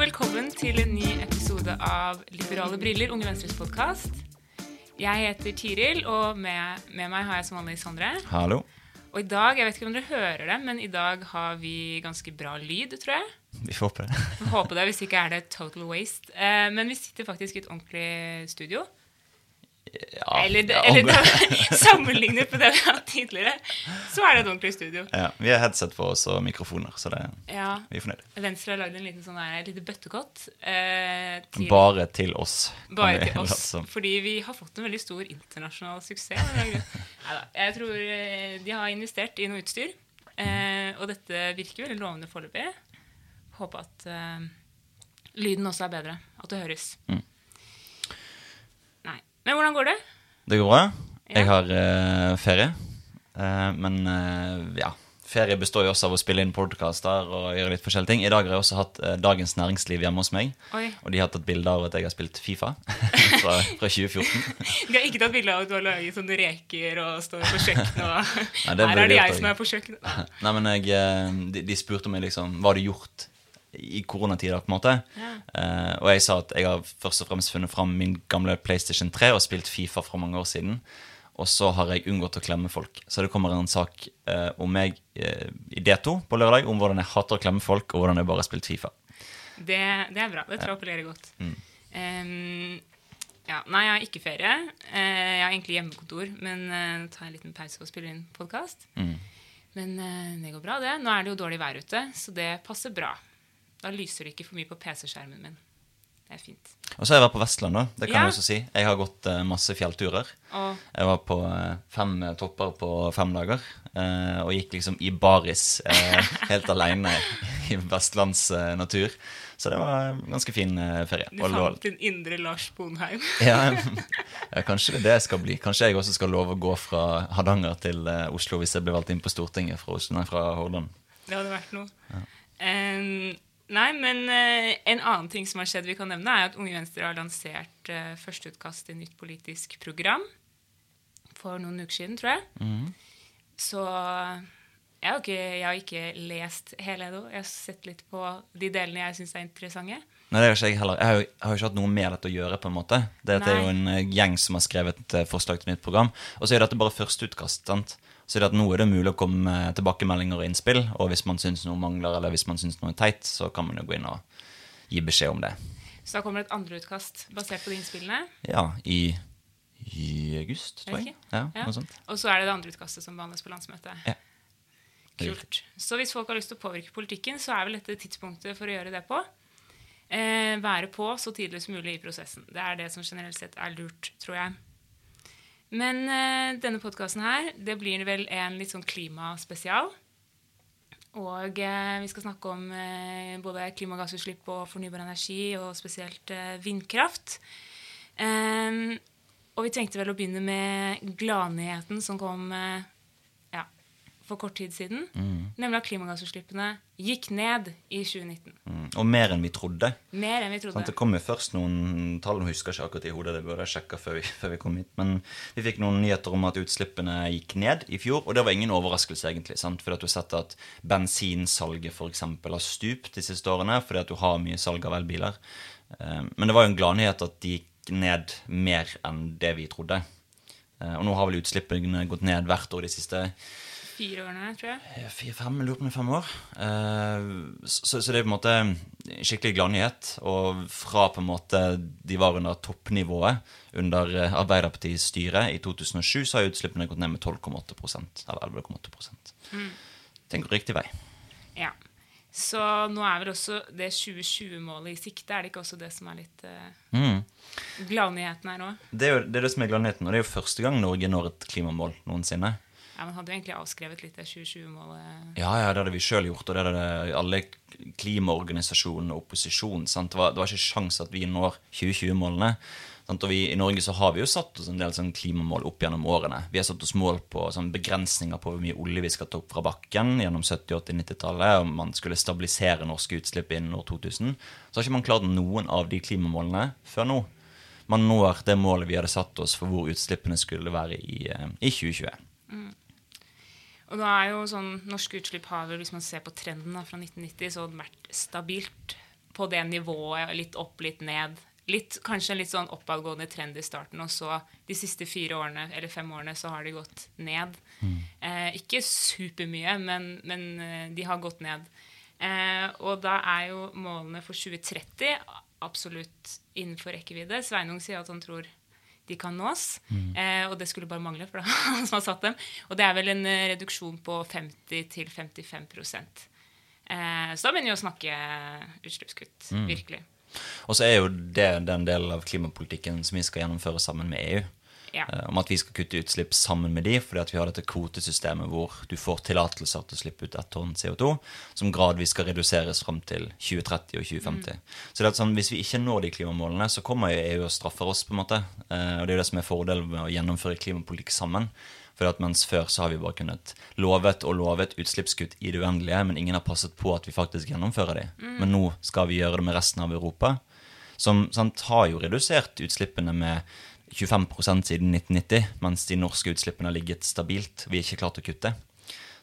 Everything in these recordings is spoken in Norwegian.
velkommen til en ny episode av Liberale briller, Unge Venstres podkast. Jeg heter Tiril, og med, med meg har jeg som vanlig Sondre. Hallo. Og i dag, jeg vet ikke om dere hører det, men i dag har vi ganske bra lyd, tror jeg. Vi får håpe det. Vi håper det, Hvis ikke er det total waste. Eh, men vi sitter faktisk i et ordentlig studio. Ja, Eller, ja, eller da, sammenlignet med det vi har hatt tidligere, så er det et ordentlig studio. ja, vi har headset på oss og mikrofoner, så det, Ja, vi er fornøyde. Venstre har lagd en liten sånn der, lite bøttekott. Eh, til, Bare til oss. bare til oss. Fordi vi har fått en veldig stor internasjonal suksess. Neida, jeg tror eh, de har investert i noe utstyr. Eh, og dette virker veldig lovende foreløpig. Håper at eh, lyden også er bedre. At det høres. Mm. Men hvordan går det? Det går bra. Jeg har uh, ferie. Uh, men uh, ja, ferie består jo også av å spille inn podkaster og gjøre litt forskjellige ting. I dag har jeg også hatt Dagens Næringsliv hjemme hos meg. Oi. Og de har tatt bilde av at jeg har spilt Fifa fra, fra 2014. De har ikke tatt bilde av at du har laget sånne reker og står på kjøkkenet og Nei, Her er det jeg som er på kjøkkenet. Nei, men jeg, de, de spurte meg liksom Hva har du gjort i koronatider, på en måte. Ja. Uh, og jeg sa at jeg har først og fremst funnet fram min gamle PlayStation 3 og spilt Fifa for mange år siden. Og så har jeg unngått å klemme folk. Så det kommer en sak uh, om meg uh, i D2 på lørdag om hvordan jeg hater å klemme folk, og hvordan jeg bare har spilt Fifa. Det, det er bra. Det tror jeg appellerer godt. Mm. Um, ja, nei, jeg har ikke ferie. Jeg har egentlig hjemmekontor, men nå tar jeg en liten pause og spiller inn podkast. Mm. Men det går bra, det. Nå er det jo dårlig vær ute, så det passer bra. Da lyser det ikke for mye på PC-skjermen min. Det er fint. Og så har jeg vært på Vestland, da. Det kan Ja. jeg også si. Jeg har gått uh, masse fjellturer. Og Jeg var på eh, fem topper på fem dager. Uh, og gikk liksom i baris uh, helt aleine i vestlands natur. Så det var en ganske fin ferie. du fant lov... din indre Lars Bonheim. ja, ja, kanskje det er det jeg skal bli. Kanskje jeg også skal love å gå fra Hardanger til Oslo hvis jeg blir valgt inn på Stortinget fra, Oslo, nei, fra Hordaland. Det hadde vært noe. Em, nei, men uh, en annen ting som har skjedd vi kan nevne, er at Unge Venstre har lansert uh, førsteutkast til nytt politisk program for noen uker siden, tror jeg. Så jeg har, ikke, jeg har ikke lest hele det. Jeg har sett litt på de delene jeg syns er interessante. Nei, det har ikke jeg heller. Jeg har, jo, jeg har jo ikke hatt noe med dette å gjøre. på en måte. Dette er jo en eh, gjeng som har skrevet et eh, forslag til nytt program. Og så er dette bare førsteutkast. sant? Så det at nå er det mulig å komme med tilbakemeldinger og innspill. Og hvis man syns noe mangler, eller hvis man syns noe er teit, så kan man jo gå inn og gi beskjed om det. Så da kommer det et andreutkast basert på de innspillene. Ja, i, i august, tror jeg. Ja, Ja. Og så er det det andre utkastet som behandles på landsmøtet. Ja. Kult. Så hvis folk har lyst til å påvirke politikken, så er vel dette tidspunktet for å gjøre det på. Eh, være på så tidlig som mulig i prosessen. Det er det som generelt sett er lurt, tror jeg. Men uh, denne podkasten her, det blir vel en litt sånn klimaspesial. Og eh, vi skal snakke om eh, både klimagassutslipp og fornybar energi, og spesielt eh, vindkraft. Em, og vi tenkte vel å begynne med gladnyheten som kom eh, for kort tid siden. Nemlig at klimagassutslippene gikk ned i 2019. Mm. Og mer enn vi trodde. Mer enn vi trodde. Sånn, det kom jo først noen tall, nå husker jeg ikke akkurat i hodet, det burde jeg sjekka før, vi- før vi kom hit. Men vi fikk noen nyheter om at utslippene gikk ned i fjor, og det var ingen overraskelse, egentlig. sant? Fordi at du har sett at bensinsalget f.eks. har stupt de siste årene fordi at du har mye salg av elbiler. Eh, Men det var jo en gladnyhet at de gikk ned mer enn det vi trodde. Eh, Og nå har vel utslippene gått ned hvert år de siste Fire årene, tror jeg. Fire-fem, lurer på om det er fem år. Eh, så, så det er på en måte skikkelig gladnyhet. Og fra på en måte de var under toppnivået under eh, Arbeiderpartiets styre i 2007, så har utslippene gått ned med 12,8 eller 11,8 Det går riktig vei. Ja. Så nå er vel også det 2020-målet i sikte. Er det ikke også det som er litt uh, Mm. gladnyheten her òg? Det er jo det, er det som er gladnyheten, og det er jo første gang Norge når et klimamål noensinne. Ja, Man hadde jo egentlig avskrevet litt det 2020-målet. Ja, ja, det hadde vi sjøl gjort, og det hadde alle klimaorganisasjonene og opposisjonen. Det, var, det var ikke sjans at vi når 2020-målene. Og vi, I Norge så har vi jo satt oss en del sånn klimamål opp gjennom årene. Vi har satt oss mål på sånn begrensninger på hvor mye olje vi skal ta opp fra bakken gjennom 70-, 80-, 90-tallet. Om man skulle stabilisere norske utslipp innen år 2000. Så har ikke man klart noen av de klimamålene før nå. Man når det målet vi hadde satt oss for hvor utslippene skulle være i, eh, i 2020. Og da er jo sånn Norske utslipp har vel, hvis man ser på trenden da, fra 1990, så har det vært stabilt på det nivået, litt opp, litt ned. Litt, kanskje en litt sånn oppadgående trend i starten, og så de siste fire årene eller fem årene så har de gått ned. Eh, ikke supermye, men, men eh, de har gått ned. Eh, og da er jo målene for 2030 absolutt innenfor rekkevidde. Sveinung sier at han tror de kan nås. Eh, og det skulle bare mangle, for det er han som har satt dem. Og det er vel en eh, reduksjon på 50-55 eh, Så da begynner vi å snakke utslippskutt. Virkelig. Og så er jo det den delen av klimapolitikken som vi skal gjennomføre sammen med EU. Ja. Eh, Om at vi skal kutte utslipp sammen med de, fordi at vi har dette kvotesystemet hvor du får tillatelser til å slippe ut ett tonn CO2, som gradvis skal reduseres fram til 2030 og 2050. Så det er sånn, hvis vi ikke når de klimamålene, så kommer jo EU og straffer oss. på en måte. Eh, Og det er jo det som er fordelen med å gjennomføre klimapolitikk sammen. For at mens Før så har vi bare kunnet lovet og lovet utslippskutt i det uendelige, men ingen har passet på at vi faktisk gjennomfører de. Men nå skal vi gjøre det med resten av Europa som sant, har jo redusert utslippene med 25% siden 1990, mens de norske utslippene har ligget stabilt. Vi har ikke klart å kutte.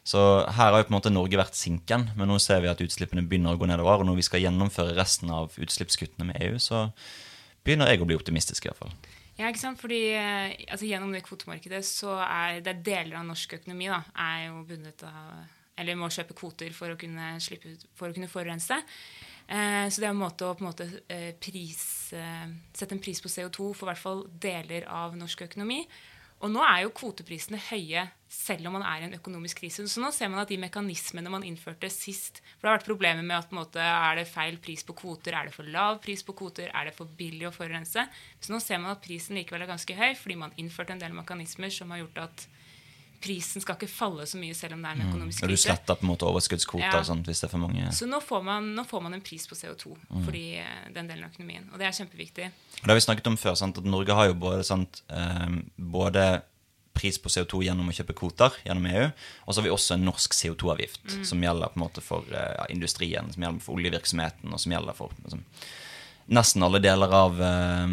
Så her har jo på en måte Norge vært sinken, men nå ser vi at utslippene begynner å gå nedover. Og når vi skal gjennomføre resten av utslippskuttene med EU, så begynner jeg å bli optimistisk. i hvert fall. Ja, ikke sant? Fordi eh, altså, Gjennom det kvotemarkedet så er det deler av norsk økonomi da, er jo bundet av Eller må kjøpe kvoter for å kunne, slippe for å kunne forurense. Eh, så det er en måte å på en måte eh, pris, sette en pris på CO2 for i hvert fall deler av norsk økonomi. Og nå er jo kvoteprisene høye selv om man er i en økonomisk krise. Så nå ser man at de mekanismene man innførte sist For det har vært problemer med at måte, er det feil pris på kvoter, er det for lav pris på kvoter, er det for billig å forurense? Så nå ser man at prisen likevel er ganske høy fordi man innførte en del mekanismer som har gjort at prisen skal ikke falle så mye selv om det er en økonomisk krise. Og du sletter på en måte overskuddskvoter Ja. sånt, hvis det er for mange. Så nå får, man, nå får man en pris på CO2 fordi eh, den delen av økonomien. Og det er kjempeviktig. Og Det har vi snakket om før, sant? at Norge har jo både, sant, eh, både pris på CO2 gjennom å kjøpe kvoter gjennom EU, og så har vi også en norsk CO2-avgift som gjelder på en måte for eh, industrien, som gjelder for oljevirksomheten, og som gjelder for liksom, nesten alle deler av, eh,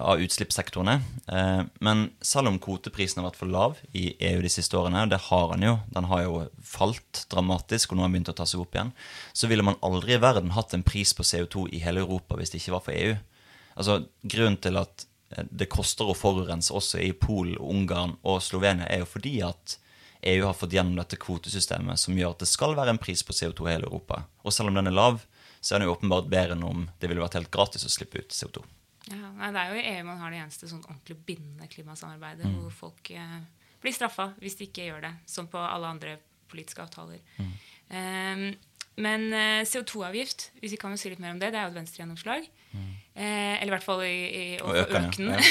av utslippssektorene. Eh, men selv om kvoteprisen har vært for lav i EU de siste årene, og det har den jo, den har jo falt dramatisk, og nå har den begynt å ta seg opp igjen, så ville man aldri i verden hatt en pris på CO2 i hele Europa hvis det ikke var for EU. Altså, Grunnen til at eh, det koster å forurense også i Polen, Ungarn og Slovenia, er jo fordi at EU har fått gjennom dette kvotesystemet som gjør at det skal være en pris på CO2 i hele Europa. Og selv om den er lav, så er den jo åpenbart bedre enn om det ville vært helt gratis å slippe ut CO2. Ja, nei, det er jo i EU man har det eneste sånn ordentlig bindende klimasamarbeidet, hvor folk eh, blir straffa hvis de ikke gjør det, som på alle andre politiske avtaler. Eh, men eh, CO2-avgift, hvis vi kan jo si litt mer om det, det er jo et venstregjennomslag. Eh, eller i hvert fall i, i, å øker den, ja.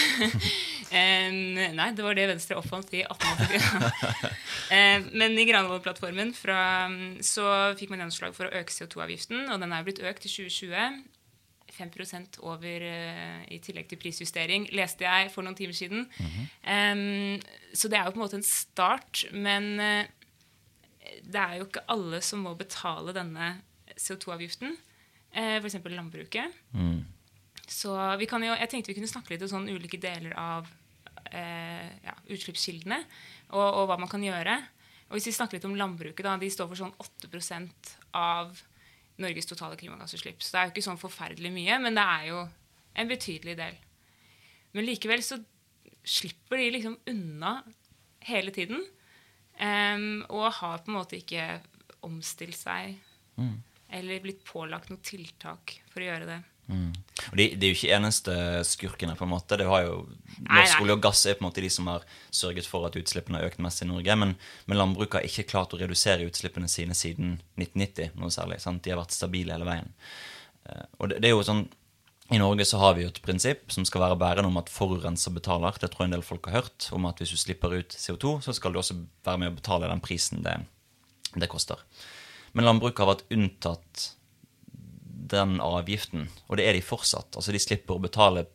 Eh, nei, det var det Venstre oppfant i 1884. Eh, men i Granavolden-plattformen så fikk man gjennomslag for å øke CO2-avgiften, og den er blitt økt til 2020. 5% over eh, i tillegg til prisjustering, leste jeg for noen timer siden. Em, så det er jo på en måte en start, men eh, det er jo ikke alle som må betale denne CO2-avgiften. Eh, F.eks. landbruket. Mm. Så vi kan jo, jeg tenkte vi kunne snakke litt om sånn ulike deler av eh, ja, utslippskildene og, og hva man kan gjøre. Og hvis vi snakker litt om landbruket, da, de står for sånn 8% av Norges totale klimagassutslipp. Så det er jo ikke sånn forferdelig mye, men det er jo en betydelig del. Men likevel så slipper de liksom unna hele tiden. Um, og har på en måte ikke omstilt seg Mm. Eller blitt pålagt noe tiltak for å gjøre det. Mm. Og de, de er jo ikke eneste skurkene. på en måte Det har jo Norsk olje og gass er på en måte de som har sørget for at utslippene har økt mest i Norge. Men, men landbruket har ikke klart å redusere utslippene sine siden 1990. noe særlig, sant? De har vært stabile hele veien. Eh, Og det, det er jo sånn I Norge så har vi jo et prinsipp som skal være bærende om at forurenser betaler. Det tror jeg en del folk har hørt. Om at hvis du slipper ut CO2, så skal du også være med å betale den prisen det, det koster. Men landbruket har vært unntatt den avgiften, og det er de fortsatt. Altså De slipper å betale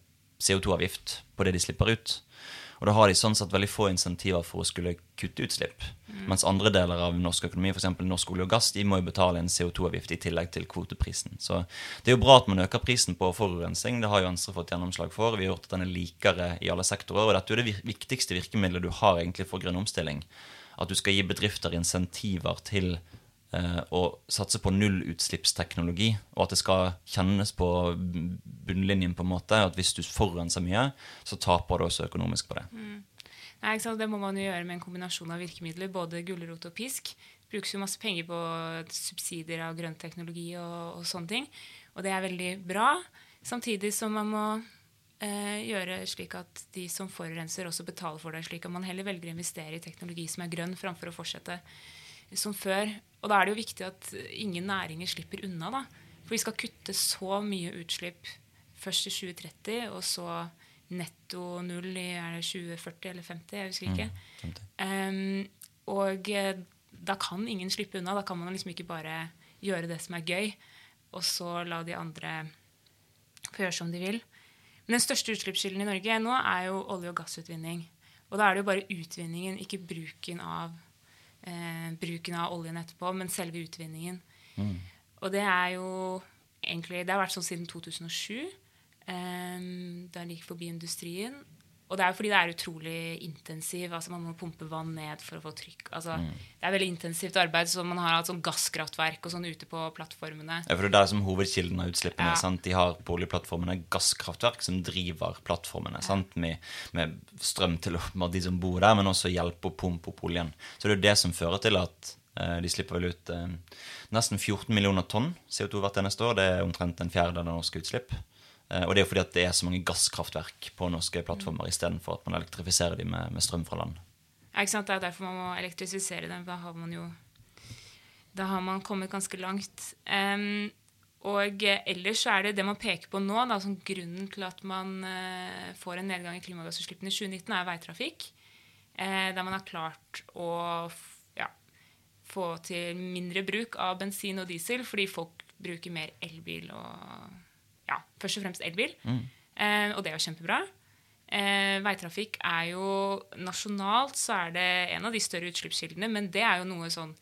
CO2-avgift på det de slipper ut. Og da har de sånn sett veldig få insentiver for å skulle kutte utslipp. Mens andre deler av norsk økonomi, f.eks. norsk olje og gass, de må jo betale en CO2-avgift i tillegg til kvoteprisen. Så det er jo bra at man øker prisen på forurensning. Det har jo Venstre fått gjennomslag for. Vi har gjort at den er likere i alle sektorer. Og dette er jo det viktigste virkemidlet du har egentlig for grønn omstilling. At du skal gi bedrifter insentiver til å satse på nullutslippsteknologi, og at det skal kjennes på bunnlinjen, på en måte, at hvis du forurenser mye, så taper du også økonomisk på det. Nei, ikke sant? Det må man jo gjøre med en kombinasjon av virkemidler, både gulrot og pisk. Det brukes jo masse penger på subsidier av grønn teknologi og, og sånne ting. Og det er veldig bra. Samtidig som man må eh, gjøre slik at de som forurenser, også betaler for det. Slik at man heller velger å investere i teknologi som er grønn, framfor å fortsette som før. Og da er det jo viktig at ingen næringer slipper unna. da. For vi skal kutte så mye utslipp først i 2030, og så netto null i er 2040 eller 50, jeg husker ikke. Mm, Um, og eh, da kan ingen slippe unna. Da kan man liksom ikke bare gjøre det som er gøy, og så la de andre få gjøre som de vil. Men den største utslippskilden i Norge nå er jo olje- og gassutvinning. Og da er det jo bare utvinningen, ikke bruken av, eh, bruken av oljen etterpå, men selve utvinningen. Mm. Og det er jo egentlig Det har vært sånn siden 2007. Eh, da den gikk forbi industrien. Og det er jo fordi det er utrolig intensiv. altså Man må pumpe vann ned for å få trykk. altså Det er veldig intensivt arbeid. så Man har hatt sånn gasskraftverk og sånn ute på plattformene. Ja, for det er der som hovedkilden av utslippene. Ja. sant? De har på oljeplattformene gasskraftverk som driver plattformene sant? Med, med strøm til de som bor der, men også hjelp å pumpe opp oljen. Så det er jo det som fører til at eh, de slipper vel ut eh, nesten 14 millioner tonn CO2 hvert eneste år. Det er omtrent en fjerdedel av norske utslipp. Eh, og det er jo fordi at det er så mange gasskraftverk på norske plattformer istedenfor at man elektrifiserer dem med, med strøm fra land. Ja, ikke sant? Det er derfor man må elektrifisere dem. Da har man jo da har man kommet ganske langt. Um, og ellers er det det man peker på nå, da, som grunnen til at man uh, får en nedgang i klimagassutslippene i 2019, er veitrafikk. Uh, der man har klart å ja, få til mindre bruk av bensin og diesel fordi folk bruker mer elbil og ja, først og fremst elbil. Eh, og det er jo kjempebra. Eh, veitrafikk er jo Nasjonalt så er det en av de større utslippskildene, men det er jo noe sånn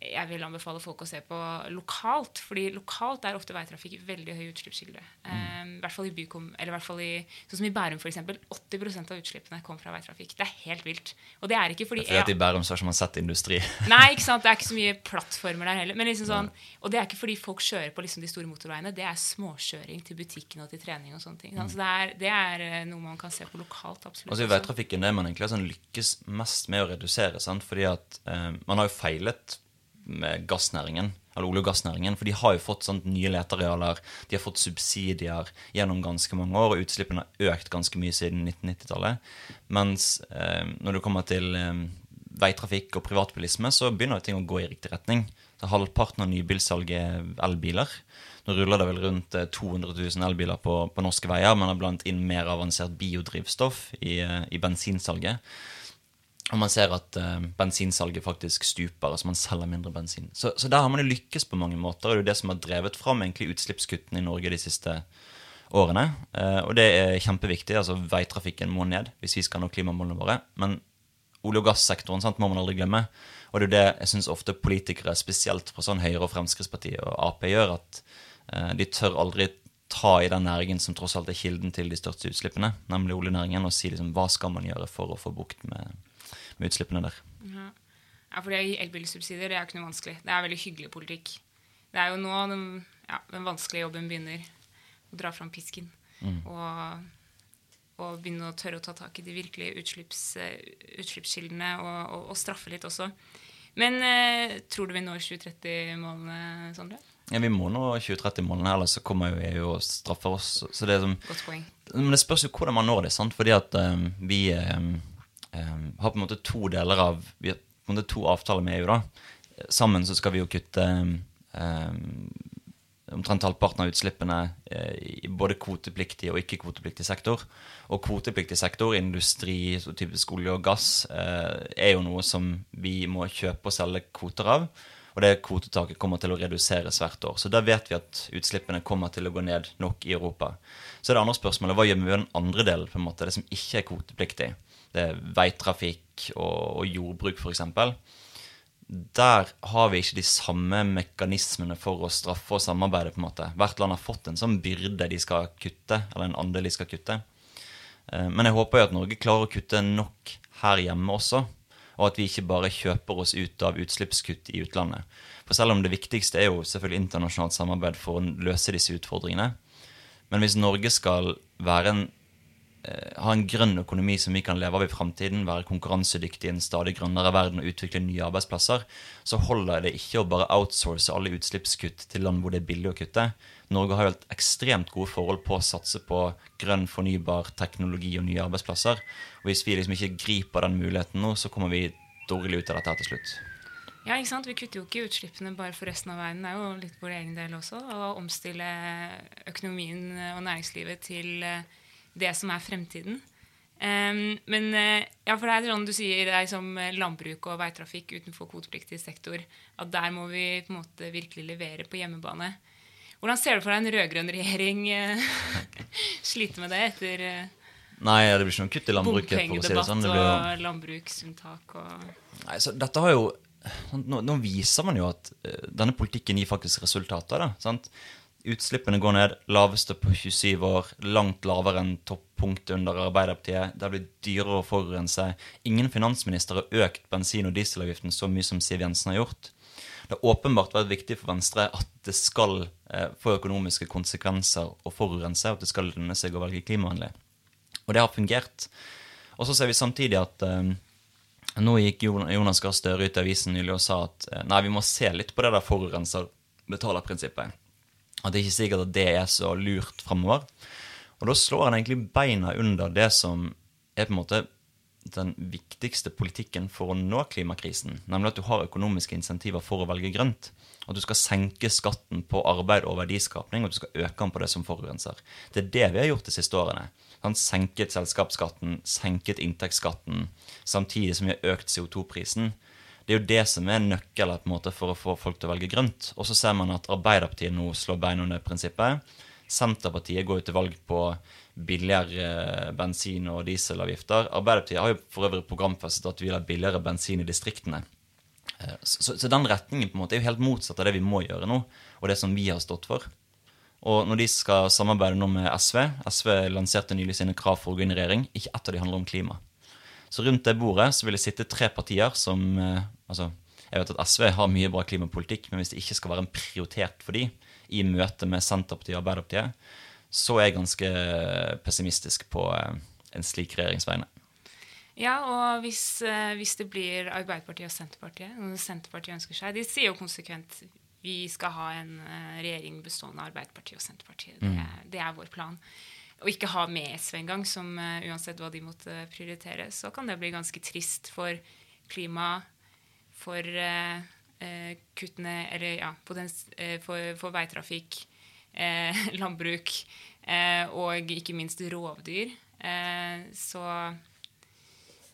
jeg vil anbefale folk å se på lokalt. fordi lokalt er ofte veitrafikk veldig høy utslippskilde. Eh, I hvert fall i bykom, eller i hvert fall i, sånn som i Bærum, f.eks. 80% av utslippene kom fra veitrafikk. Det er helt vilt. Og det er ikke fordi Fordi at i Bærum så har ikke man sett industri. Nei, ikke sant? det er ikke så mye plattformer der heller. Men liksom sånn, og det er ikke fordi folk kjører på liksom de store motorveiene. Det er småkjøring til butikken og til trening og sånne ting. Mm. Så det er, det er eh, noe man kan se på lokalt. absolutt. Altså i veitrafikken det man egentlig har sånn lykkes mest med å redusere. Sant? Fordi at eh, man har jo feilet med gassnæringen, eller olje- og gassnæringen. For de har jo fått sånt nye letearealer, de har fått subsidier gjennom ganske mange år, og utslippene har økt ganske mye siden 1990-tallet. Mens eh, når det kommer til eh, veitrafikk og privatbilisme, så begynner ting å gå i riktig retning. Så halvparten av nybilsalget er elbiler. Nå ruller det vel rundt eh, 200 000 elbiler på, på norske veier. men har blant inn mer avansert biodrivstoff i, eh, i bensinsalget. Og man ser at eh, bensinsalget faktisk stuper, altså man selger mindre bensin. Så, så der har man jo lykkes på mange måter, og det er jo det som har drevet fram egentlig utslippskuttene i Norge de siste årene. Eh, og det er kjempeviktig. altså Veitrafikken må ned hvis vi skal nå klimamålene våre. Men olje- og gassektoren sant, må man aldri glemme. Og det er jo det jeg syns ofte politikere, spesielt fra sånn Høyre og Fremskrittspartiet og Ap, gjør, at eh, de tør aldri ta i den næringen som tross alt er kilden til de største utslippene, nemlig oljenæringen, og si liksom hva skal man gjøre for å få bukt med, med utslippene der. Ja. ja, for elbilsubsidier er ikke noe vanskelig. Det er veldig hyggelig politikk. Det er jo nå den, ja, den vanskelige jobben begynner. Å dra fram pisken. Og, og begynne å tørre å ta tak i de virkelige utslipps, eh, utslippskildene og, og, og straffe litt også. Men eh, tror du vi når 2030-målene, Sondre? Ja, Vi må nå 2030-målene, ellers så kommer jo EU og straffer oss. Så det er som, Godt poeng. men det spørs jo hvordan man når det. sant? Fordi at um, vi eh, eh, har på en måte to deler av Vi har på en måte to avtaler med EU. da. Sammen så skal vi jo kutte eh, omtrent halvparten av utslippene eh, i både kvotepliktig og ikke-kvotepliktig sektor. Og kvotepliktig sektor, industri, så typisk olje og gass, eh, er jo noe som vi må kjøpe og selge kvoter av. Og det kvotetaket kommer til å reduseres hvert år. Så da vet vi at utslippene kommer til å gå ned nok i Europa. Så det andre spørsmålet hva gjør vi med den andre delen, på en måte, det som ikke er kvotepliktig? Det er veitrafikk og, og jordbruk, f.eks der har vi ikke de samme mekanismene for å straffe og samarbeide. på en måte. Hvert land har fått en sånn byrde de skal kutte, eller en andel de skal kutte. Eh, Men jeg håper jo at Norge klarer å kutte nok her hjemme også. og at vi ikke bare kjøper oss ut av utslippskutt i utlandet. For selv om det viktigste er jo selvfølgelig internasjonalt samarbeid for å løse disse utfordringene, men hvis Norge skal være en Eh, ha en grønn økonomi som vi kan leve av i framtiden, være konkurransedyktig i en stadig grønnere verden og utvikle nye arbeidsplasser, så holder det ikke å bare outsource alle utslippskutt til land hvor det er billig å kutte. Norge har jo et ekstremt gode forhold på å satse på grønn, fornybar teknologi og nye arbeidsplasser. Og hvis vi liksom ikke griper den muligheten nå, så kommer vi dårlig ut av dette her til slutt. Ja, ikke sant? Vi kutter jo ikke utslippene bare for resten av verden. Det er jo litt vår egen del også. Å omstille økonomien og næringslivet til uh, det som er fremtiden. Um, men uh, ja, for det er sånn du sier, det er som landbruk og veitrafikk utenfor kvotepliktig sektor. At der må vi på en måte virkelig levere på hjemmebane. Hvordan ser du for deg en rød-grønn regjering uh, slite med det etter uh, Nei, det blir ikke noe kutt i landbruket. for å si det sånn. Det blir... og landbruksunntak og Nei, så dette har jo nå, nå, viser man jo at denne politikken gir faktisk resultater. da, sant? Utslippene går ned, laveste på 27 år, langt lavere enn toppunktet under Arbeiderpartiet. Det har blitt dyrere å forurense. Ingen finansminister har økt bensin- og dieselavgiften så mye som Siv Jensen har gjort. Det har åpenbart vært viktig for Venstre at det skal eh, få økonomiske konsekvenser å forurense, og at det skal lønne seg å velge klimavennlig. Og det har fungert. Og så ser vi samtidig at eh, nå gikk Jonas Gahr Støre ut i avisen nylig og sa at eh, nei, vi må se litt på det der forurenser betaler-prinsippet at det er ikke sikkert at det er så lurt framover. Og da slår han egentlig beina under det som er på en måte den viktigste politikken for å nå klimakrisen. Nemlig at du har økonomiske insentiver for å velge grønt. At du skal senke skatten på arbeid og verdiskapning, og at du skal øke den på det som forurenser. Det er det vi har gjort de siste årene. Han senket selskapsskatten, senket inntektsskatten, samtidig som vi har økt CO2-prisen. Det er jo det som er nøkkelen for å få folk til å velge grønt. Og så ser man at Arbeiderpartiet nå slår beina under prinsippet. Senterpartiet går jo til valg på billigere eh, bensin- og dieselavgifter. Arbeiderpartiet har jo for øvrig programfestet at vi vil ha billigere bensin i distriktene. Så, så, så, den retningen på en måte er jo helt motsatt av det vi må gjøre nå, og det som vi har stått for. Og når de skal samarbeide nå med SV SV lanserte nylig sine krav for å gå inn i regjering. Ikke ett av de handler om klima. Så rundt det bordet så vil det sitte tre partier som eh, altså, Jeg vet at SV har mye bra klimapolitikk, men hvis det ikke skal være en prioritet for de i møte med Senterpartiet og Arbeiderpartiet, så er jeg ganske pessimistisk på eh, en slik regjeringsvegne. Ja, og hvis, eh, hvis, det blir Arbeiderpartiet og Senterpartiet og Senterpartiet ønsker seg, De sier jo konsekvent vi skal ha en regjering bestående av Arbeiderpartiet og Senterpartiet. Det, mm. det er vår plan og ikke ha med SV engang, som uh, uansett hva de måtte prioritere, så kan det bli ganske trist for klima, for uh, uh, kuttene Eller ja, den, for, for, veitrafikk, landbruk og ikke minst rovdyr. så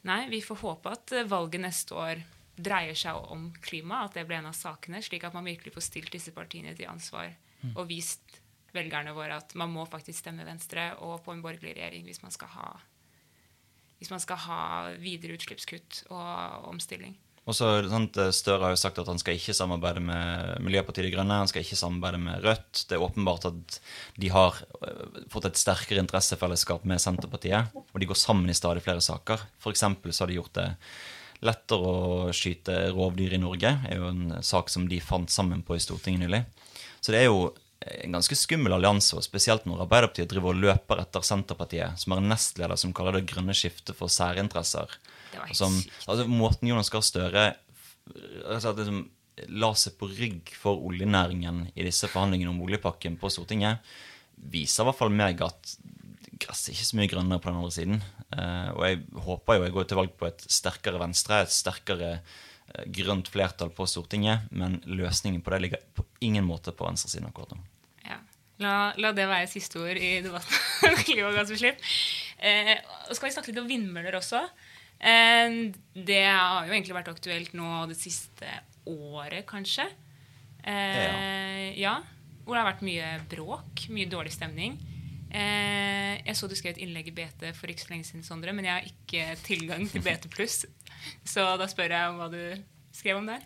nei, vi får håpe at valget neste år dreier seg om klima, at det blir en av sakene, slik at man virkelig får stilt disse partiene til ansvar mm. og vist velgerne våre at man må faktisk stemme Venstre og på en borgerlig regjering hvis man skal ha, hvis man skal ha videre utslippskutt og omstilling. Og så sant, Støre har jo sagt at han skal ikke samarbeide med Miljøpartiet De Grønne. Han skal ikke samarbeide med Rødt. Det er åpenbart at de har eh, fått et sterkere interessefellesskap med Senterpartiet. Og de går sammen i stadig flere saker. For så har de gjort det lettere å skyte rovdyr i Norge. Det er jo en sak som de fant sammen på i Stortinget nylig. Så det er jo en ganske skummel allianse, og spesielt når Arbeiderpartiet driver og løper etter Senterpartiet, som har en nestleder som kaller det grønne skiftet for særinteresser. Som, altså, måten Jonas Gahr Støre altså, liksom, la seg på rygg for oljenæringen i disse forhandlingene om oljepakken på Stortinget, viser i hvert fall meg at gresset er ikke så mye grønnere på den andre siden. Uh, og jeg håper jo jeg går til valg på et sterkere Venstre, et sterkere uh, grønt flertall på Stortinget, men løsningen på det ligger på ingen måte på venstresiden akkurat nå. La, la, det være siste ord i debatten om klimagassutslipp. Eh, skal vi snakke litt om vindmøller også. Eh, det har jo egentlig vært aktuelt nå det siste året, kanskje. Eh, ja. Hvor det har vært mye bråk, mye dårlig stemning. Eh, jeg så du skrev et innlegg i BT for ikke så lenge siden, Sondre, men jeg har ikke tilgang til BT pluss. Så da spør jeg om hva du skrev om der.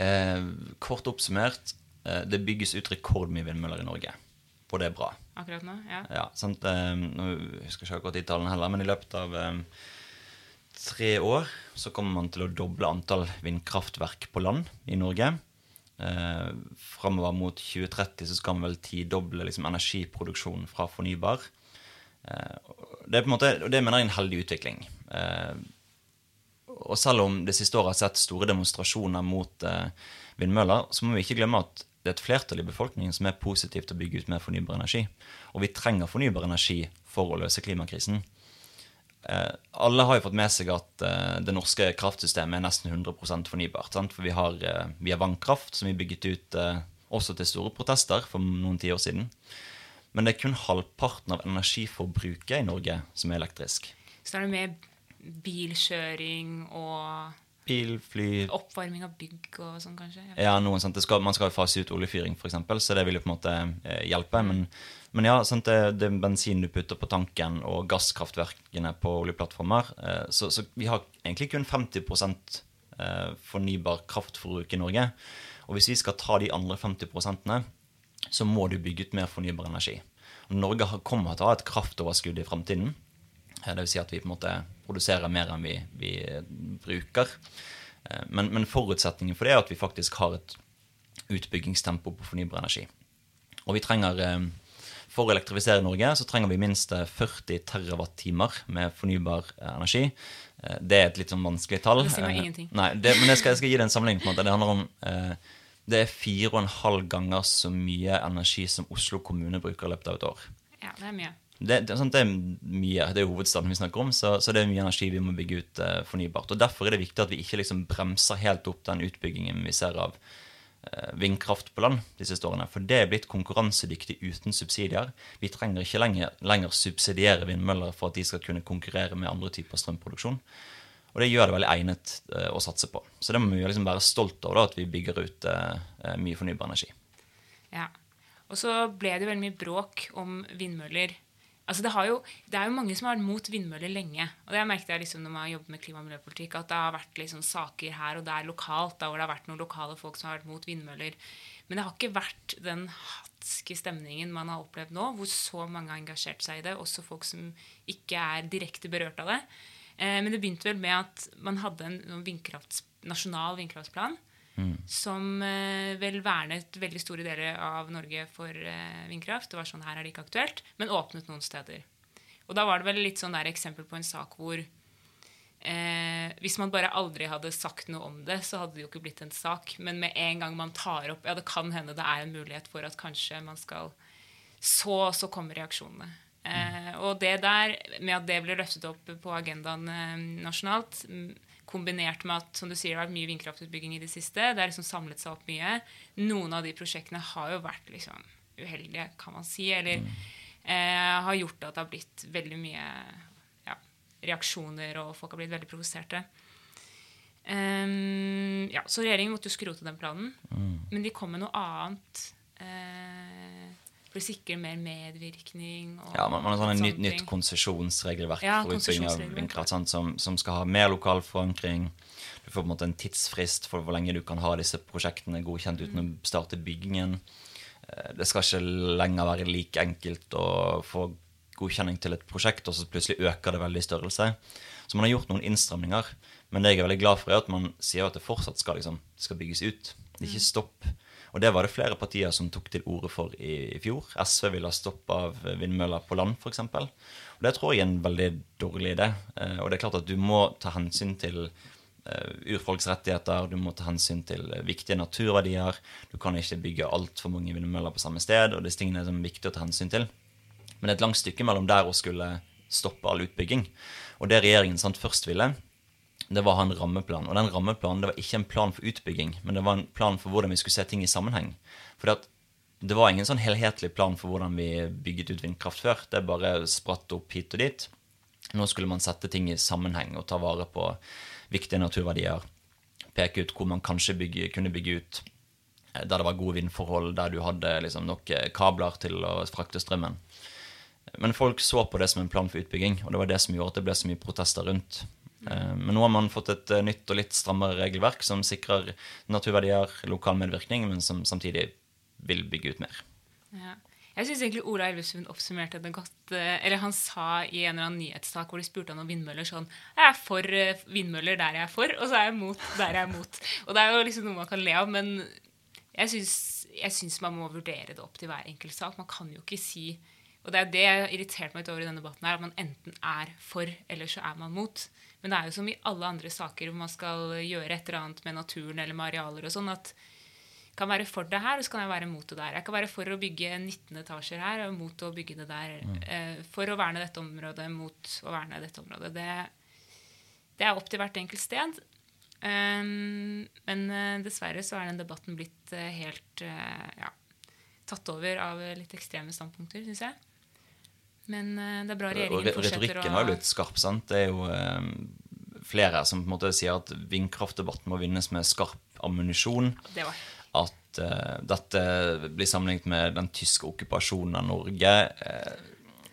Eh, kort oppsummert det bygges ut rekordmye vindmøller i Norge. Og det er bra. Akkurat nå, ja. ja sant? Eh, nå husker jeg ikke akkurat de tallene heller, men i løpet av tre år så kommer man til å doble antall vindkraftverk på land i Norge. Eh, Framover mot 2030 så skal man vel tidoble liksom, energiproduksjonen fra fornybar. Eh, det er på en måte, og det mener jeg er en heldig utvikling. Eh, og selv om det siste året har sett store demonstrasjoner mot eh, vindmøller, så må vi ikke glemme at det er et flertall i befolkningen som er positivt til å bygge ut mer fornybar energi. Og vi trenger fornybar energi for å løse klimakrisen. Eh, alle har jo fått med seg at eh, det norske kraftsystemet er nesten 100 fornybart. Sant? For vi har, eh, vi har, vannkraft, som vi bygget ut eh, også til store protester for noen tiår siden. Men det er kun halvparten av energiforbruket i Norge som er elektrisk. Så er det med bilkjøring og Bil, fly oppvarming av bygg og sånn, kanskje? Ja, noen? Skal, Man skal fase ut oljefyring, f.eks., så det vil jo på en måte eh, hjelpe. Men, men ja, sant? Det, det bensin du putter på tanken, og gasskraftverkene på oljeplattformer. Eh, så, så, vi har egentlig kun 50 eh, fornybar kraftforbruk i Norge. Og hvis vi skal ta de andre 50% så må du bygge ut mer fornybar energi. Norge kommer til å ha et kraftoverskudd i framtiden. Det vil si at vi på en måte produserer mer enn vi, vi bruker. Eh, men, men, forutsetningen for det er at vi faktisk har et utbyggingstempo på fornybar energi. Og vi trenger, eh, For å elektrifisere Norge så trenger vi minst 40 TWh med fornybar energi. Eh, det er et litt sånn vanskelig tall. Det sier meg ingenting. Nei, det, men jeg skal, jeg skal, gi det en sammenligning. på en måte. Det handler om det er fire og en halv ganger så mye energi som Oslo kommune bruker i løpet av et år. Ja, det er mye. Det, det, det, er mye, det er jo hovedstaden vi snakker om, så, så, det er mye energi vi må bygge ut uh, fornybart. og Derfor er det viktig at vi ikke liksom bremser helt opp den utbyggingen vi ser av uh, vindkraft på land de siste årene. For det er blitt konkurransedyktig uten subsidier. Vi trenger ikke lenger, lenger subsidiere vindmøller for at de skal kunne konkurrere med andre typer strømproduksjon. Og det gjør det veldig egnet uh, å satse på. Så det må vi liksom være stolt av, da, at vi bygger ut mye fornybar energi. Ja. Og så ble det veldig mye bråk om vindmøller Altså det, jo, det, er jo mange som har vært mot vindmøller lenge. og det merket jeg liksom når man har jobbet med klima- og miljøpolitikk, at det har vært liksom saker her og der lokalt da, hvor det har vært noen lokale folk som har vært mot vindmøller. Men det har ikke vært den hatske stemningen man har opplevd nå, hvor så mange har engasjert seg i det, også folk som ikke er direkte berørt av det. Eh, men det begynte vel med at man hadde en vindkrafts, nasjonal vindkraftsplan Mm. Som eh, vel vernet veldig store deler av Norge for eh, vindkraft. Det var sånn her er det ikke aktuelt, men åpnet noen steder. Og da var det vel litt sånn der eksempel på en sak hvor eh, hvis man bare aldri hadde sagt noe om det, så hadde det jo ikke blitt en sak. Men med en gang man tar opp Ja, det kan hende det er en mulighet for at kanskje man skal Så, så kommer reaksjonene. Eh, og det der, med at det ble løftet opp på agendaen eh, nasjonalt kombinert med at som du sier, det har vært mye vindkraftutbygging i det siste. Det har liksom samlet seg opp mye. Noen av de prosjektene har jo vært liksom uheldige, kan man si. Eller mm. eh, har gjort at det har blitt veldig mye ja, reaksjoner, og folk har blitt veldig provoserte. Um, ja, så regjeringen måtte jo skrote den planen. Mm. Men de kom med noe annet. For å sikre mer medvirkning. Ja, man, man har sånn et nytt, nytt konsesjonsregelverk ja, for utbygging av vindkraft som, som, skal ha mer lokal forankring. Du får på en måte en tidsfrist for hvor lenge du kan ha disse prosjektene godkjent uten mm. å starte byggingen. Eh, det skal ikke lenger være like enkelt å få godkjenning til et prosjekt, og så plutselig øker det veldig i størrelse. Så man har gjort noen innstramninger. Men det jeg er veldig glad for, er at man sier at det fortsatt skal, liksom, skal bygges ut. Det er ikke mm. stopp. Og det var det flere partier som tok til orde for i, i fjor. SV ville ha stopp av vindmøller på land, f.eks. Og det tror jeg er en veldig dårlig idé. Eh, og det er klart at du må ta hensyn til uh, urfolks rettigheter, du må ta hensyn til viktige naturverdier. Du kan ikke bygge altfor mange vindmøller på samme sted, og disse tingene er viktige viktig å ta hensyn til. Men det er et langt stykke mellom der å skulle stoppe all utbygging. Og det regjeringen sant, først ville, det var å ha en rammeplan. Og den rammeplanen det var ikke en plan for utbygging, men det var en plan for hvordan vi skulle se ting i sammenheng. For det var ingen sånn helhetlig plan for hvordan vi bygget ut vindkraft før. Det bare spratt opp hit og dit. Nå skulle man sette ting i sammenheng og ta vare på viktige naturverdier. Peke ut hvor man kanskje bygge, kunne bygge ut eh, der det var gode vindforhold, der du hadde liksom nok eh, kabler til å frakte strømmen. Men folk så på det som en plan for utbygging, og det var det som gjorde at det ble så mye protester rundt. Eh, men nå har man fått et eh, nytt og litt strammere regelverk som sikrer naturverdier, lokal medvirkning, men som samtidig vil bygge ut mer. Ja. Jeg syns egentlig Ola Elvestuen oppsummerte det godt. eh, Eller han sa i en eller annen nyhetssak hvor de spurte han om vindmøller sånn Jeg er for vindmøller der jeg er for, og så er jeg mot der jeg er mot. Og det er jo liksom noe man kan le av, men jeg syns, man må vurdere det opp til hver enkelt sak. Man kan jo ikke si Og det er det jeg har irritert meg litt over i denne debatten, her, at man enten er for, eller så er man mot. Men det er jo som i alle andre saker hvor man skal gjøre et eller annet med naturen eller med arealer og sånn, at kan være for det her, og så kan jeg være mot det der. Jeg kan være for å bygge 19 etasjer her og mot å bygge det der. Mm. for å verne dette området, mot å verne dette området. Det, det er opp til hvert enkelt sted. Um, men eh, dessverre så er den debatten blitt eh, helt eh, ja, tatt over av litt ekstreme standpunkter, syns jeg. Men eh, det er bra regjeringen fortsetter fortsetter retorikken å var jo litt skarp. sant? Det er jo eh, flere som på en måte sier at vindkraftdebatten må vinnes med skarp ammunisjon. Det var At uh, dette blir sammenlignet med den tyske okkupasjonen av Norge. eh,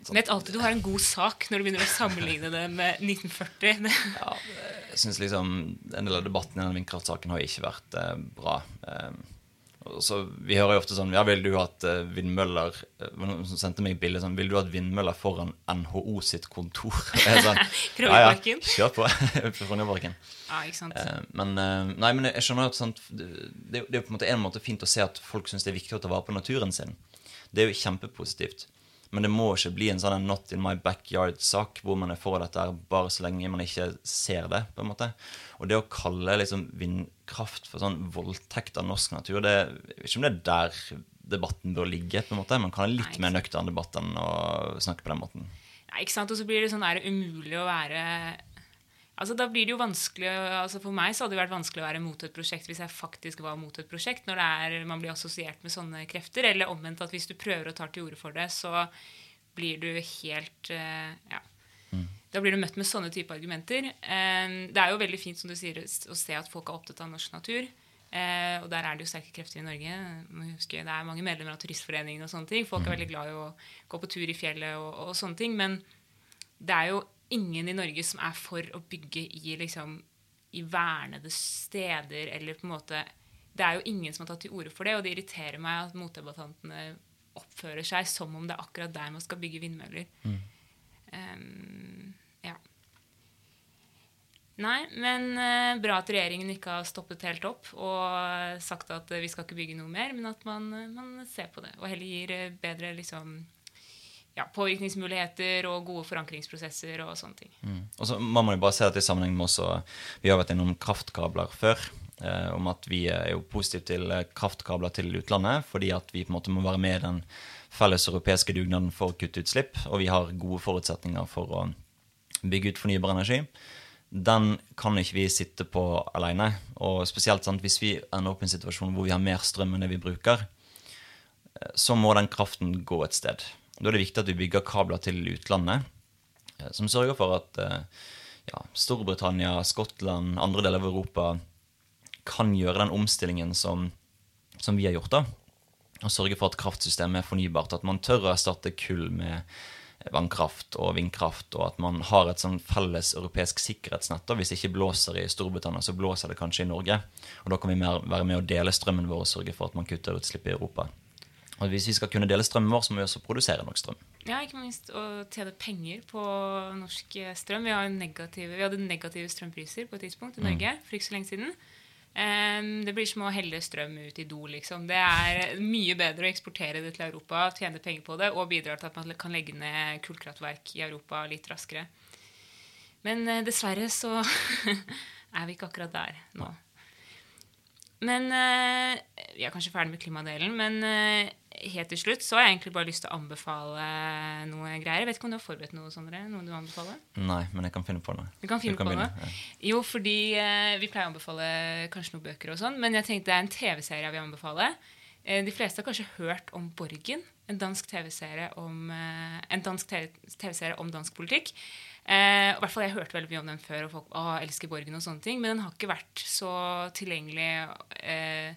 Vet alltid du har en god sak når du begynner å sammenligne det med 1940. Ja, jeg synes liksom En del av debatten i den vindkraftsaken har ikke vært eh, bra. Og så, vi hører jo ofte sånn Ja, vil du at eh, vindmøller eh, Noen sendte meg bilde sånn Vil du at vindmøller foran NHO sitt kontor? sånn, ja, ja, kjør på. Frognerparken. ja, ikke sant? Eh, Men, nei, men jeg skjønner at sant, det, det er på en måte en måte fint å se at folk syns det er viktig å ta vare på naturen sin. Det er jo kjempepositivt. Men det må ikke bli en sånn not in my backyard-sak hvor man er for dette bare så lenge man ikke ser det. på en måte. Og det å kalle liksom vindkraft for sånn voldtekt av norsk natur, det, jeg vet ikke om det er der debatten bør ligge. på en måte. Man kan ha litt Nei, mer nøktern debatt enn å snakke på den måten. Nei, ikke sant? Og så blir det sånn der umulig å være Altså Da blir det jo vanskelig altså For meg så hadde det vært vanskelig å være mot et prosjekt hvis jeg faktisk var mot et prosjekt, når det er, man blir assosiert med sånne krefter. Eller omvendt at hvis du prøver å ta til orde for det, så blir du helt eh, Ja. Da blir du møtt med sånne type argumenter. Eh, det er jo veldig fint som du sier, å se at folk er opptatt av norsk natur. Uh, og der er det jo sterke krefter i Norge. Må huske, det er mange medlemmer av Turistforeningen. og sånne ting. Folk er veldig glad i å gå på tur i fjellet og, og sånne ting. Men det er jo ingen i Norge som er for å bygge i, liksom, i vernede steder eller på en måte Det er jo ingen som har tatt til orde for det, og det irriterer meg at motdebattantene oppfører seg som om det er akkurat der man skal bygge vindmøller. Um, ja. Nei, men eh, bra at regjeringen ikke har stoppet helt opp og sagt at eh, vi skal ikke bygge noe mer, men at man, eh, man ser på det og heller gir bedre liksom, ja, påvirkningsmuligheter og gode forankringsprosesser og sånne ting. Mm. Og så må man jo bare se at i sammenheng med også Vi har vært innom kraftkabler før. Eh, om at vi er jo positive til eh, kraftkabler til utlandet fordi at vi på en måte må være med i den felles europeiske dugnaden for å kutte utslipp. Og vi har gode forutsetninger for å bygge ut fornybar energi. Den kan ikke vi sitte på alene. Og spesielt sant, hvis vi ender opp i en situasjon hvor vi har mer strøm enn det vi bruker, eh, så må den kraften gå et sted. Da er det viktig at vi bygger kabler til utlandet eh, som sørger for at eh, ja, Storbritannia, Skottland, andre deler av Europa kan gjøre den omstillingen som, som vi har gjort. da, Og sørge for at kraftsystemet er fornybart. At man tør å erstatte kull med vannkraft og vindkraft, og at man har et sånn felles europeisk sikkerhetsnett. da, Hvis det ikke blåser i Storbritannia, så blåser det kanskje i Norge. Og da kan vi mer, være med å dele strømmen vår og sørge for at man kutter utslipp i Europa. Og hvis vi skal kunne dele strømmen vår, så må vi også produsere nok strøm. Ja, ikke minst å tjene penger på norsk eh, strøm. Vi, har negative, vi hadde negative strømpriser på et tidspunkt i Norge for ikke så lenge siden. Um, det blir som å helle strøm ut i do, liksom. Det er mye bedre å eksportere det til Europa, tjene penger på det, og bidra til at man kan legge ned kullkraftverk i Europa litt raskere. Men eh, dessverre så er vi ikke akkurat der nå. Men eh, Vi er kanskje ferdig med klimadelen, men eh, helt til slutt så har jeg egentlig bare lyst til å anbefale noe greier. Jeg vet ikke om du har forberedt noe, Sondre? Noe du anbefaler? Nei, men jeg kan finne på noe. Du kan finne på begynne, noe. ja. Jo, fordi eh, vi pleier å anbefale kanskje noen bøker og sånn, men jeg tenkte det er en TV-serie jeg vil anbefale. Eh, de fleste har kanskje hørt om Borgen, en dansk TV-serie om, eh, dansk TV-serie om dansk politikk. Eh, i hvert fall Jeg hørte veldig mye om den før, og folk å, elsker Borgen og sånne ting, men den har ikke vært så tilgjengelig eh,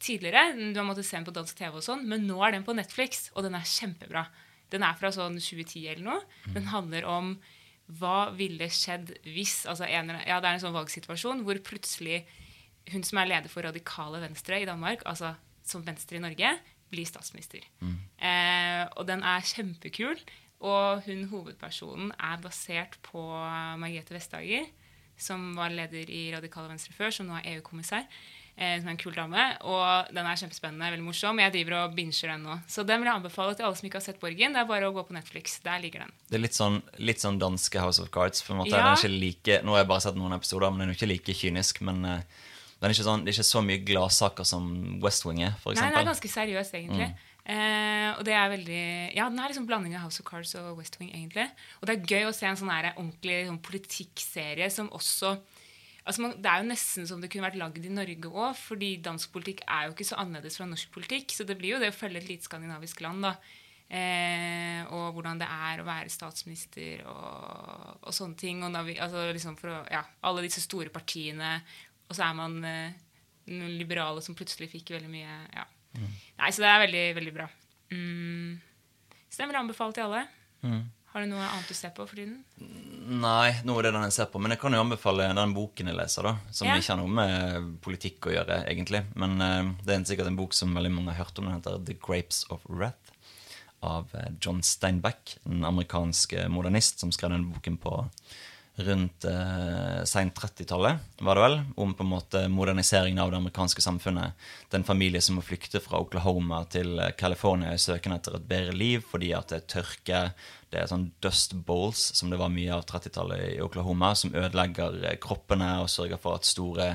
tidligere. Du har måttet se den på dansk TV og sånn, men nå er den på Netflix, og den er kjempebra. Den er fra sånn 2010 eller noe. Den handler om hva ville skjedd hvis altså en, ja, Det er en sånn valgsituasjon hvor plutselig hun som er leder for radikale Venstre i Danmark, altså som Venstre i Norge, bli statsminister. Eh, og den er kjempekul. Og hun hovedpersonen er basert på Margrethe Vestager, som var leder i Radikale Venstre før, som nå er EU-kommissær. Eh, som er en kul dame. Og den er kjempespennende, veldig morsom. Jeg driver og binger den nå. Så den vil jeg anbefale til alle som ikke har sett Borgen. Det er bare å gå på Netflix. Der ligger den. Det er litt sånn, litt sånn danske House of Cards. på en måte. Ja. Den er ikke like, nå har jeg bare sett noen episoder, men den er ikke like kynisk. Men eh, er ikke sånn, det er ikke så mye gladsaker som West Wing er, for Nei, den er ganske seriøs, egentlig. Eh, og det er veldig Ja, den er liksom blanding av House of Cards og West Wing, egentlig. Og det er gøy å se en sånn her ordentlig sånn politikkserie som også Altså man, Det er jo nesten som det kunne vært lagd i Norge òg, fordi dansk politikk er jo ikke så annerledes fra norsk politikk. Så det blir jo det å følge et lite skandinavisk land, da. Eh, og hvordan det er å være statsminister og, og sånne ting. Og navi, altså liksom for å, ja, alle disse store partiene. Og så er man eh, noen liberale som plutselig fikk veldig mye ja. Nei, så det er veldig, veldig bra. Mm. Så den vil jeg anbefale til alle. Mm. Har du noe annet du ser på for tiden? Nei, noe av det den jeg ser på. Men jeg kan jo anbefale den boken jeg leser, da. Som Ja. ikke har noe med politikk å gjøre, egentlig. Men eh, det er sikkert en bok som veldig mange har hørt om. Den heter The Grapes of Wrath av eh, John Steinbeck, en amerikansk modernist som skrev den boken på rundt eh, seint 30-tallet, var det vel, om på en måte moderniseringen av det amerikanske samfunnet. Det er en familie som må flykte fra Oklahoma til eh, California i søken etter et bedre liv fordi at det er tørke, det er sånn dust bowls, som det var mye av 30-tallet i Oklahoma, som ødelegger eh, kroppene og sørger for at store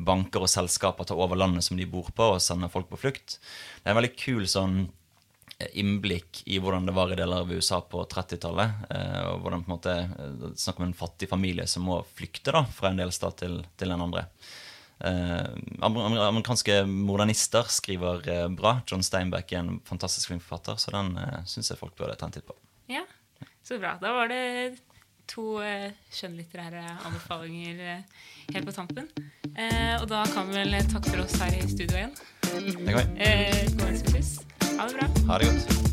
banker og selskaper tar over landet som de bor på, og sender folk på flukt. Det er en veldig kul sånn innblikk i hvordan det var i deler av USA på 30-tallet. eh, Og hvordan på en måte eh, Snakk om en fattig familie som må flykte da fra en delstat til, til en andre. Eh, amer- amer- amerikanske modernister skriver eh, bra. John Steinbeck er en fantastisk flink forfatter, så den uh, syns jeg folk burde ta en titt på. Ja, så bra. Da var det to eh, skjønnlitterære anbefalinger eh, helt på tampen. Eh, og da kan vi vel takke for oss her i studio igjen. Det går. Eh, Ha det bra. Ha det godt.